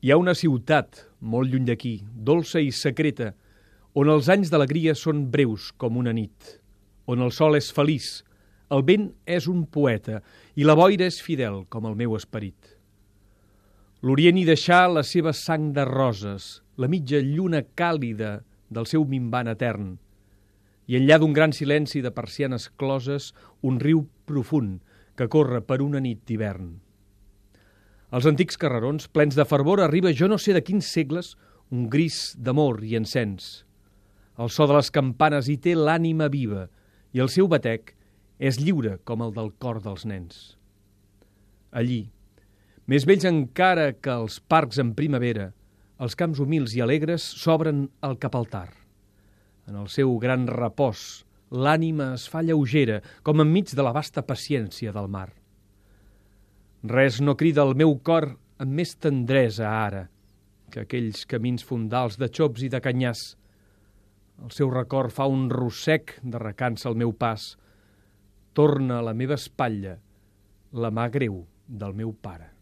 Hi ha una ciutat, molt lluny d'aquí, dolça i secreta, on els anys d'alegria són breus com una nit, on el sol és feliç, el vent és un poeta i la boira és fidel com el meu esperit. L'Orient hi deixà la seva sang de roses, la mitja lluna càlida del seu minvant etern, i enllà d'un gran silenci de persianes closes, un riu profund que corre per una nit d'hivern. Els antics carrerons, plens de fervor, arriba jo no sé de quins segles un gris d'amor i encens. El so de les campanes hi té l'ànima viva i el seu batec és lliure com el del cor dels nens. Allí, més vells encara que els parcs en primavera, els camps humils i alegres s'obren al capaltar. En el seu gran repòs, l'ànima es fa lleugera, com enmig de la vasta paciència del mar. Res no crida el meu cor amb més tendresa ara que aquells camins fondals de xops i de canyars. El seu record fa un rossec de recança al meu pas. Torna a la meva espatlla la mà greu del meu pare.